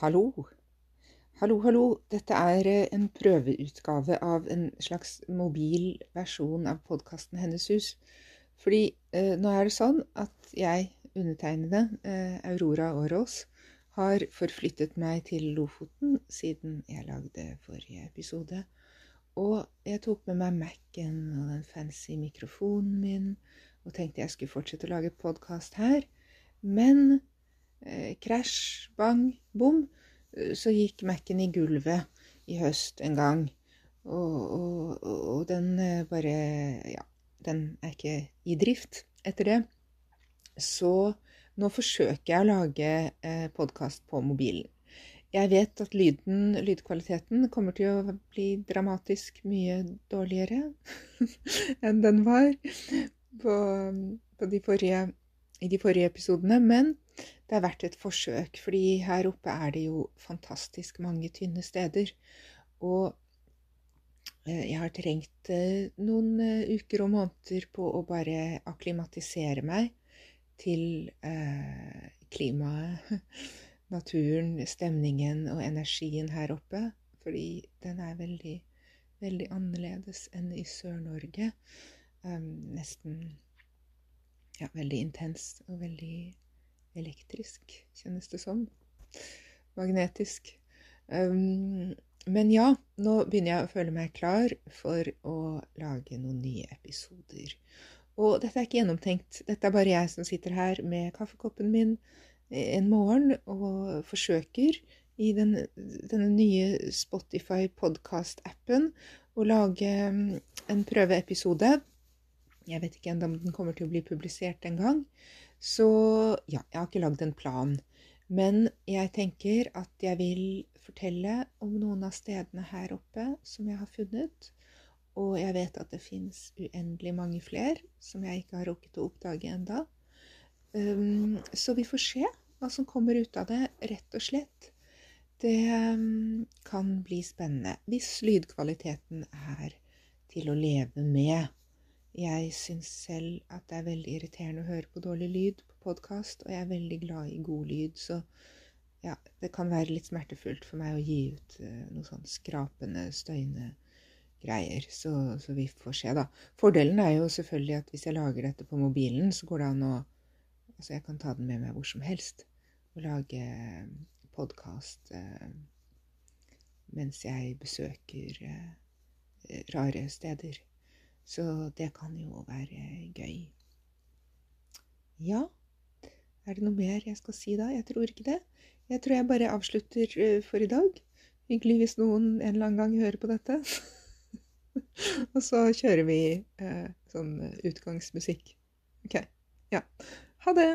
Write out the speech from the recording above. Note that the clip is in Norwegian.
Hallo. Hallo, hallo. Dette er eh, en prøveutgave av en slags mobil versjon av podkasten Hennes hus. Fordi eh, nå er det sånn at jeg, undertegnede, eh, Aurora Årås, har forflyttet meg til Lofoten siden jeg lagde forrige episode. Og jeg tok med meg Mac-en og den fancy mikrofonen min og tenkte jeg skulle fortsette å lage podkast her. Men krasj, bang, bom, eh, så gikk Mac-en i gulvet i høst en gang. Og, og, og den eh, bare Ja, den er ikke i drift etter det. Så nå forsøker jeg å lage eh, podkast på mobilen. Jeg vet at lyden, lydkvaliteten kommer til å bli dramatisk mye dårligere enn den var på, på de forrige, i de forrige episodene, men det er verdt et forsøk, fordi her oppe er det jo fantastisk mange tynne steder. Og eh, jeg har trengt eh, noen eh, uker og måneder på å bare akklimatisere meg til klimaet, naturen, stemningen og energien her oppe. Fordi den er veldig, veldig annerledes enn i Sør-Norge. Um, nesten ja, veldig intens og veldig elektrisk, kjennes det som. Magnetisk. Um, men ja, nå begynner jeg å føle meg klar for å lage noen nye episoder. Og dette er ikke gjennomtenkt. Dette er bare jeg som sitter her med kaffekoppen min en morgen og forsøker i den, denne nye Spotify podcast-appen å lage en prøveepisode. Jeg vet ikke ennå om den kommer til å bli publisert en gang. Så ja, jeg har ikke lagd en plan. Men jeg tenker at jeg vil fortelle om noen av stedene her oppe som jeg har funnet. Og jeg vet at det fins uendelig mange flere som jeg ikke har rukket å oppdage enda. Um, så vi får se hva som kommer ut av det, rett og slett. Det um, kan bli spennende hvis lydkvaliteten er til å leve med. Jeg syns selv at det er veldig irriterende å høre på dårlig lyd på podkast, og jeg er veldig glad i god lyd, så ja, det kan være litt smertefullt for meg å gi ut uh, noe sånn skrapende, støyende greier. Så, så, vi får se, da. Fordelen er jo selvfølgelig at hvis jeg lager dette på mobilen, så går det an å Altså, jeg kan ta den med meg hvor som helst og lage podkast uh, mens jeg besøker uh, rare steder. Så det kan jo være gøy. Ja, er det noe mer jeg skal si da? Jeg tror ikke det. Jeg tror jeg bare avslutter for i dag. Hyggelig hvis noen en eller annen gang hører på dette. Og så kjører vi eh, sånn utgangsmusikk. OK. Ja. Ha det!